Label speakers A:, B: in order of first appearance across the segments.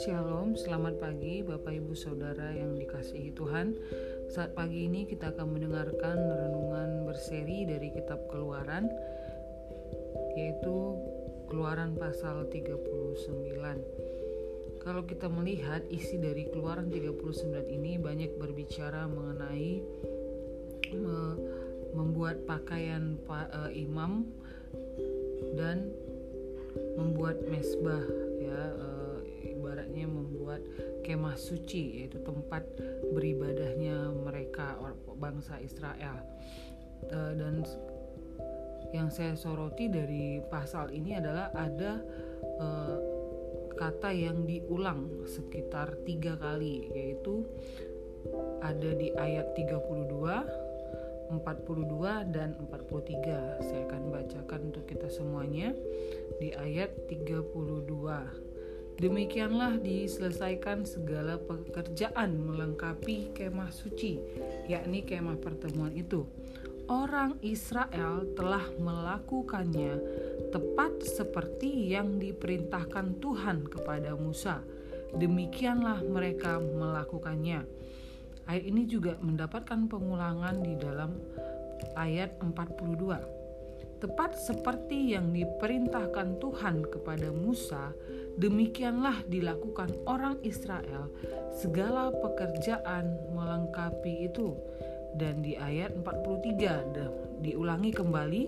A: Shalom, selamat pagi Bapak Ibu Saudara yang dikasihi Tuhan. Saat pagi ini kita akan mendengarkan renungan berseri dari kitab keluaran Yaitu keluaran pasal 39 Kalau kita melihat isi dari keluaran 39 ini banyak berbicara mengenai membuat pakaian eh, imam dan membuat mesbah ya uh, ibaratnya membuat kemah suci yaitu tempat beribadahnya mereka bangsa Israel. Uh, dan yang saya soroti dari pasal ini adalah ada uh, kata yang diulang sekitar tiga kali yaitu ada di ayat 32 42 dan 43 saya akan bacakan untuk kita semuanya di ayat 32 Demikianlah diselesaikan segala pekerjaan melengkapi kemah suci, yakni kemah pertemuan itu. Orang Israel telah melakukannya tepat seperti yang diperintahkan Tuhan kepada Musa. Demikianlah mereka melakukannya. Ayat ini juga mendapatkan pengulangan di dalam ayat 42. Tepat seperti yang diperintahkan Tuhan kepada Musa, demikianlah dilakukan orang Israel segala pekerjaan melengkapi itu. Dan di ayat 43 diulangi kembali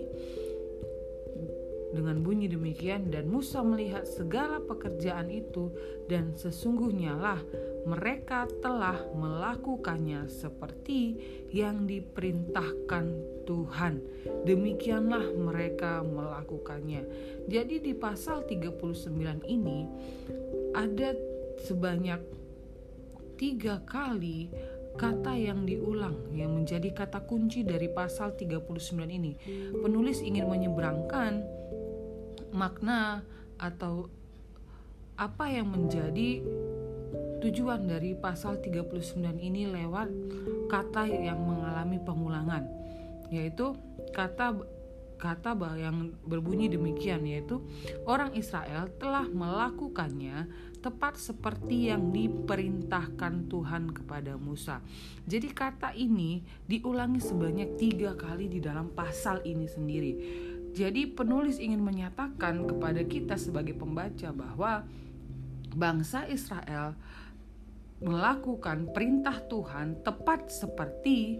A: dengan bunyi demikian dan Musa melihat segala pekerjaan itu dan sesungguhnya lah mereka telah melakukannya seperti yang diperintahkan Tuhan. Demikianlah mereka melakukannya. Jadi di pasal 39 ini ada sebanyak tiga kali kata yang diulang yang menjadi kata kunci dari pasal 39 ini. Penulis ingin menyeberangkan makna atau apa yang menjadi Tujuan dari pasal 39 ini lewat kata yang mengalami pengulangan, yaitu kata kata yang berbunyi demikian yaitu orang Israel telah melakukannya tepat seperti yang diperintahkan Tuhan kepada Musa. Jadi kata ini diulangi sebanyak tiga kali di dalam pasal ini sendiri. Jadi penulis ingin menyatakan kepada kita sebagai pembaca bahwa bangsa Israel melakukan perintah Tuhan tepat seperti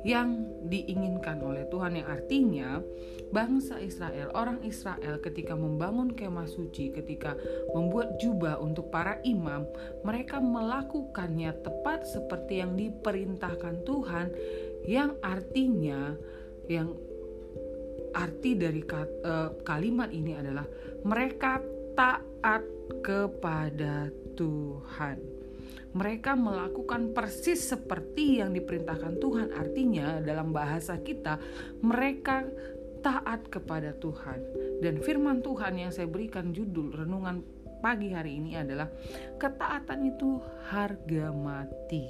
A: yang diinginkan oleh Tuhan. Yang artinya bangsa Israel, orang Israel ketika membangun kemah suci, ketika membuat jubah untuk para imam, mereka melakukannya tepat seperti yang diperintahkan Tuhan. Yang artinya yang arti dari eh, kalimat ini adalah mereka taat kepada Tuhan mereka melakukan persis seperti yang diperintahkan Tuhan. Artinya, dalam bahasa kita, mereka taat kepada Tuhan. Dan firman Tuhan yang saya berikan judul renungan pagi hari ini adalah ketaatan itu harga mati.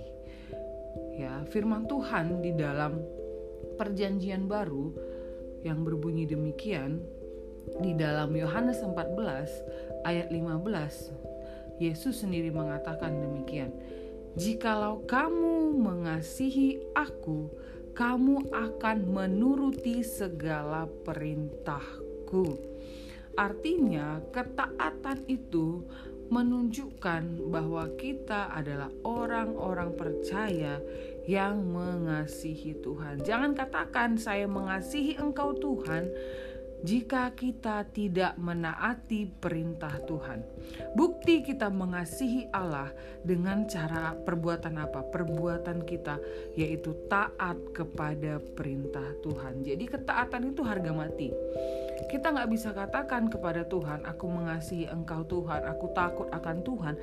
A: Ya, firman Tuhan di dalam perjanjian baru yang berbunyi demikian di dalam Yohanes 14 ayat 15 Yesus sendiri mengatakan demikian. Jikalau kamu mengasihi aku, kamu akan menuruti segala perintahku. Artinya, ketaatan itu menunjukkan bahwa kita adalah orang-orang percaya yang mengasihi Tuhan. Jangan katakan, "Saya mengasihi Engkau, Tuhan." jika kita tidak menaati perintah Tuhan. Bukti kita mengasihi Allah dengan cara perbuatan apa? Perbuatan kita yaitu taat kepada perintah Tuhan. Jadi ketaatan itu harga mati. Kita nggak bisa katakan kepada Tuhan, aku mengasihi engkau Tuhan, aku takut akan Tuhan.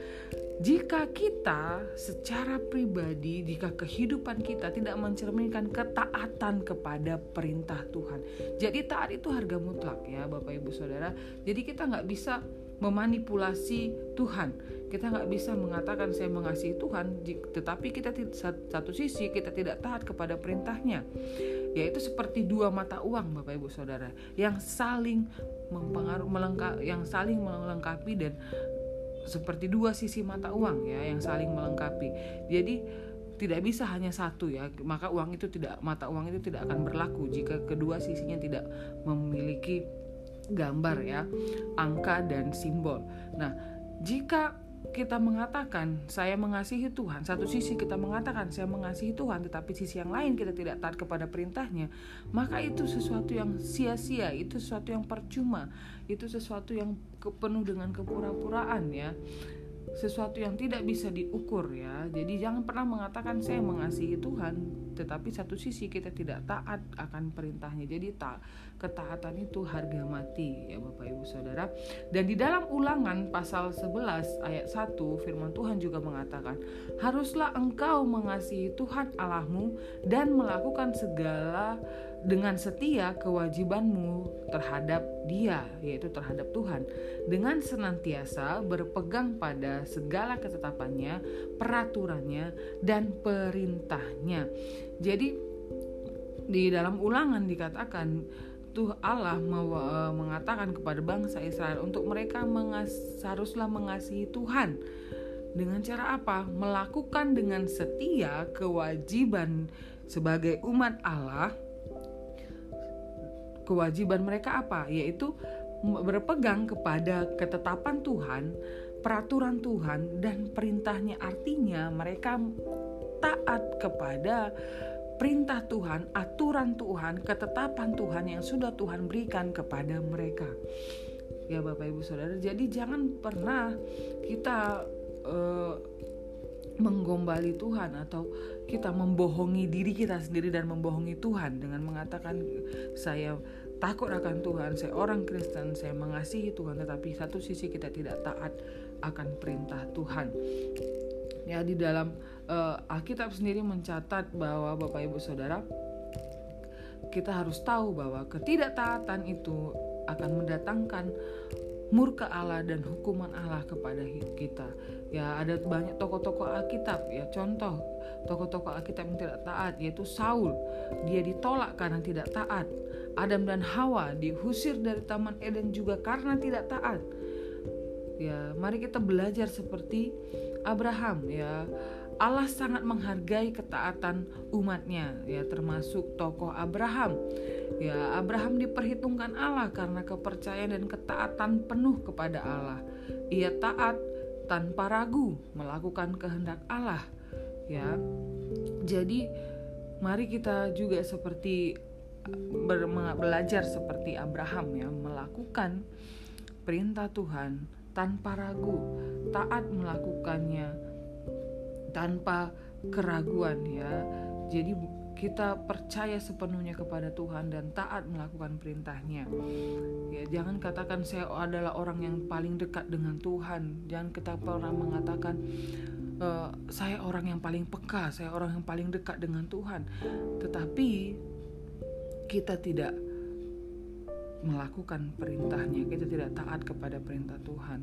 A: Jika kita secara pribadi, jika kehidupan kita tidak mencerminkan ketaatan kepada perintah Tuhan. Jadi taat itu harga mutlak ya Bapak Ibu Saudara. Jadi kita nggak bisa memanipulasi Tuhan. Kita nggak bisa mengatakan saya mengasihi Tuhan, tetapi kita satu sisi kita tidak taat kepada perintahnya. Yaitu seperti dua mata uang Bapak Ibu Saudara yang saling mempengaruhi melengkapi yang saling melengkapi dan seperti dua sisi mata uang ya yang saling melengkapi. Jadi tidak bisa hanya satu ya maka uang itu tidak mata uang itu tidak akan berlaku jika kedua sisinya tidak memiliki gambar ya angka dan simbol nah jika kita mengatakan saya mengasihi Tuhan. Satu sisi kita mengatakan saya mengasihi Tuhan tetapi sisi yang lain kita tidak taat kepada perintahnya maka itu sesuatu yang sia-sia itu sesuatu yang percuma itu sesuatu yang penuh dengan kepura-puraan ya sesuatu yang tidak bisa diukur ya. Jadi jangan pernah mengatakan saya mengasihi Tuhan, tetapi satu sisi kita tidak taat akan perintahnya. Jadi tak ketaatan itu harga mati ya Bapak Ibu Saudara. Dan di dalam Ulangan pasal 11 ayat 1 firman Tuhan juga mengatakan, "Haruslah engkau mengasihi Tuhan Allahmu dan melakukan segala dengan setia kewajibanmu terhadap Dia, yaitu terhadap Tuhan, dengan senantiasa berpegang pada segala ketetapannya, peraturannya, dan perintahnya. Jadi, di dalam ulangan dikatakan tuh Allah e, mengatakan kepada bangsa Israel untuk mereka mengas haruslah mengasihi Tuhan dengan cara apa? Melakukan dengan setia kewajiban sebagai umat Allah kewajiban mereka apa? Yaitu berpegang kepada ketetapan Tuhan, peraturan Tuhan dan perintahnya. Artinya mereka taat kepada perintah Tuhan, aturan Tuhan, ketetapan Tuhan yang sudah Tuhan berikan kepada mereka. Ya Bapak Ibu Saudara, jadi jangan pernah kita uh, menggombali Tuhan atau kita membohongi diri kita sendiri dan membohongi Tuhan dengan mengatakan saya takut akan Tuhan, saya orang Kristen, saya mengasihi Tuhan, tetapi satu sisi kita tidak taat akan perintah Tuhan. Ya di dalam uh, Alkitab sendiri mencatat bahwa Bapak Ibu Saudara kita harus tahu bahwa ketidaktaatan itu akan mendatangkan murka Allah dan hukuman Allah kepada kita. Ya, ada banyak tokoh-tokoh Alkitab ya. Contoh tokoh-tokoh Alkitab yang tidak taat yaitu Saul. Dia ditolak karena tidak taat. Adam dan Hawa diusir dari Taman Eden juga karena tidak taat. Ya, mari kita belajar seperti Abraham ya. Allah sangat menghargai ketaatan umatnya ya termasuk tokoh Abraham. Ya, Abraham diperhitungkan Allah karena kepercayaan dan ketaatan penuh kepada Allah. Ia taat tanpa ragu melakukan kehendak Allah. Ya. Jadi mari kita juga seperti belajar seperti Abraham ya melakukan perintah Tuhan tanpa ragu, taat melakukannya tanpa keraguan ya. Jadi kita percaya sepenuhnya kepada Tuhan dan taat melakukan perintahnya. Ya, jangan katakan saya adalah orang yang paling dekat dengan Tuhan. Jangan kita pernah mengatakan e, saya orang yang paling peka, saya orang yang paling dekat dengan Tuhan. Tetapi kita tidak melakukan perintahnya, kita tidak taat kepada perintah Tuhan.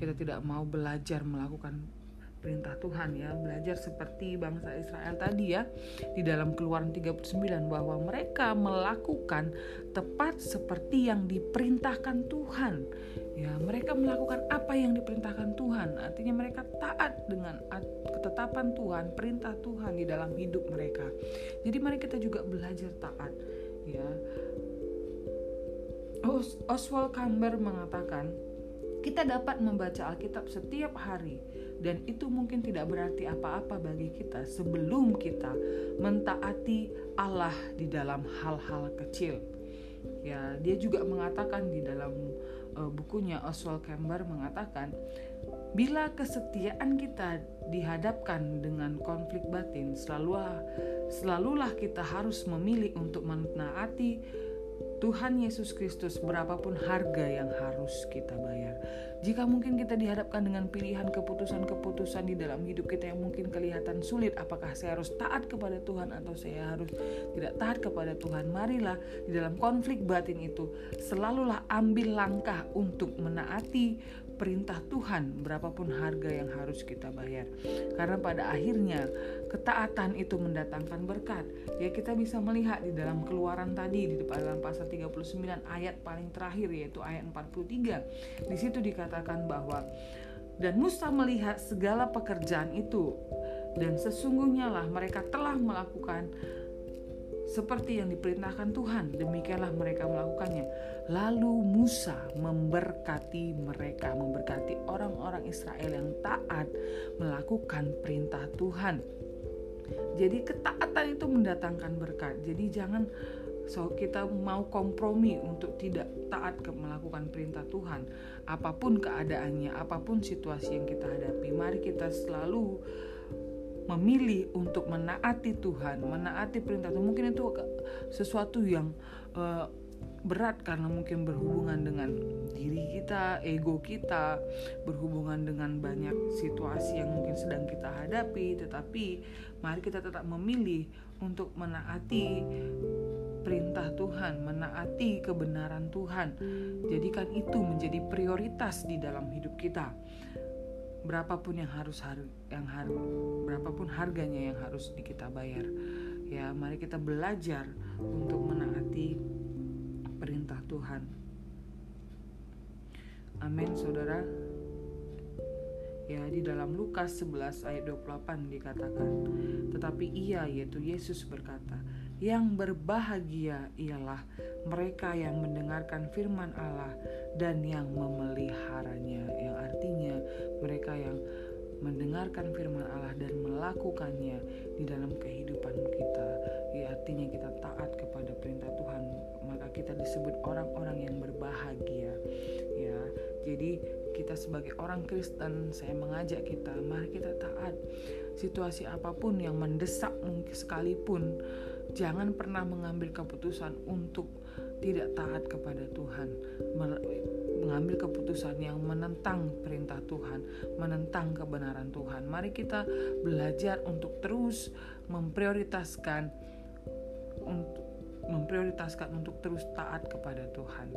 A: Kita tidak mau belajar melakukan perintah Tuhan ya. Belajar seperti bangsa Israel tadi ya. Di dalam keluaran 39 bahwa mereka melakukan tepat seperti yang diperintahkan Tuhan. Ya mereka melakukan apa yang diperintahkan Tuhan. Artinya mereka taat dengan ketetapan Tuhan perintah Tuhan di dalam hidup mereka. Jadi mari kita juga belajar taat ya. Oswald Camber mengatakan kita dapat membaca Alkitab setiap hari dan itu mungkin tidak berarti apa-apa bagi kita sebelum kita mentaati Allah di dalam hal-hal kecil. Ya, dia juga mengatakan di dalam uh, bukunya Oswald Camber mengatakan bila kesetiaan kita dihadapkan dengan konflik batin, selalulah selalulah kita harus memilih untuk menaati Tuhan Yesus Kristus berapapun harga yang harus kita bayar. Jika mungkin kita dihadapkan dengan pilihan keputusan-keputusan di dalam hidup kita yang mungkin kelihatan sulit, apakah saya harus taat kepada Tuhan atau saya harus tidak taat kepada Tuhan? Marilah di dalam konflik batin itu selalulah ambil langkah untuk menaati perintah Tuhan berapapun harga yang harus kita bayar. Karena pada akhirnya ketaatan itu mendatangkan berkat. Ya kita bisa melihat di dalam keluaran tadi di dalam pasal 39 ayat paling terakhir yaitu ayat 43. Di situ dikatakan bahwa dan Musa melihat segala pekerjaan itu dan sesungguhnya lah mereka telah melakukan seperti yang diperintahkan Tuhan. Demikianlah mereka melakukannya. Lalu Musa memberkati mereka, memberkati orang-orang Israel yang taat melakukan perintah Tuhan. Jadi ketaatan itu mendatangkan berkat. Jadi jangan so kita mau kompromi untuk tidak taat ke melakukan perintah Tuhan. Apa pun keadaannya, apa pun situasi yang kita hadapi, mari kita selalu memilih untuk menaati Tuhan, menaati perintah Tuhan. Mungkin itu sesuatu yang uh, berat karena mungkin berhubungan dengan diri kita, ego kita, berhubungan dengan banyak situasi yang mungkin sedang kita hadapi, tetapi mari kita tetap memilih untuk menaati perintah Tuhan, menaati kebenaran Tuhan. Jadikan itu menjadi prioritas di dalam hidup kita. Berapapun yang harus yang harus berapapun harganya yang harus kita bayar. Ya mari kita belajar untuk menaati perintah Tuhan. Amin saudara. Ya di dalam Lukas 11 ayat 28 dikatakan tetapi ia yaitu Yesus berkata yang berbahagia ialah mereka yang mendengarkan firman Allah dan yang memeliharanya, yang artinya mereka yang mendengarkan firman Allah dan melakukannya di dalam kehidupan kita. Ya, artinya kita taat kepada perintah Tuhan, maka kita disebut orang-orang yang berbahagia. Ya, jadi kita sebagai orang Kristen, saya mengajak kita, mari kita taat. Situasi apa pun yang mendesak mungkin sekalipun, jangan pernah mengambil keputusan untuk tidak taat kepada Tuhan, mengambil keputusan yang menentang perintah Tuhan, menentang kebenaran Tuhan. Mari kita belajar untuk terus memprioritaskan untuk memprioritaskan untuk terus taat kepada Tuhan.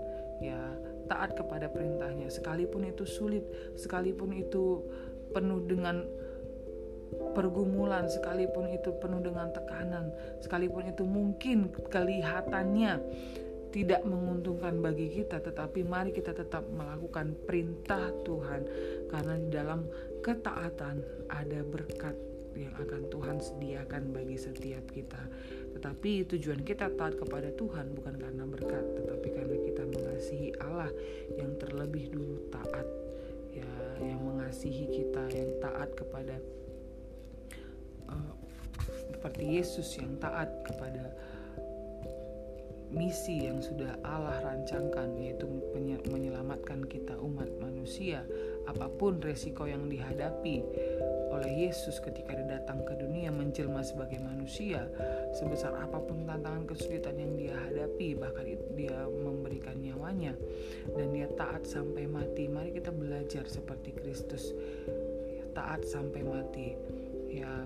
A: Ya, taat kepada perintahnya sekalipun itu sulit, sekalipun itu penuh dengan pergumulan, sekalipun itu penuh dengan tekanan, sekalipun itu mungkin kelihatannya tidak menguntungkan bagi kita, tetapi mari kita tetap melakukan perintah Tuhan, karena di dalam ketaatan ada berkat yang akan Tuhan sediakan bagi setiap kita. Tetapi tujuan kita taat kepada Tuhan bukan karena berkat, tetapi karena kita mengasihi Allah yang terlebih dulu taat, ya, yang mengasihi kita, yang taat kepada seperti Yesus yang taat kepada misi yang sudah Allah rancangkan yaitu menyelamatkan kita umat manusia apa pun resiko yang dihadapi oleh Yesus ketika dia datang ke dunia menjelma sebagai manusia sebesar apa pun tantangan kesulitan yang dia hadapi bahkan dia memberikan nyawanya dan dia taat sampai mati. Mari kita belajar seperti Kristus. Taat sampai mati. Ya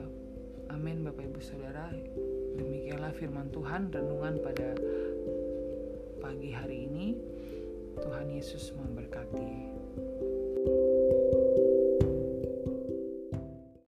A: Amin Bapak Ibu Saudara. Demikianlah firman Tuhan Renungan pada pagi hari ini. Tuhan Yesus memberkati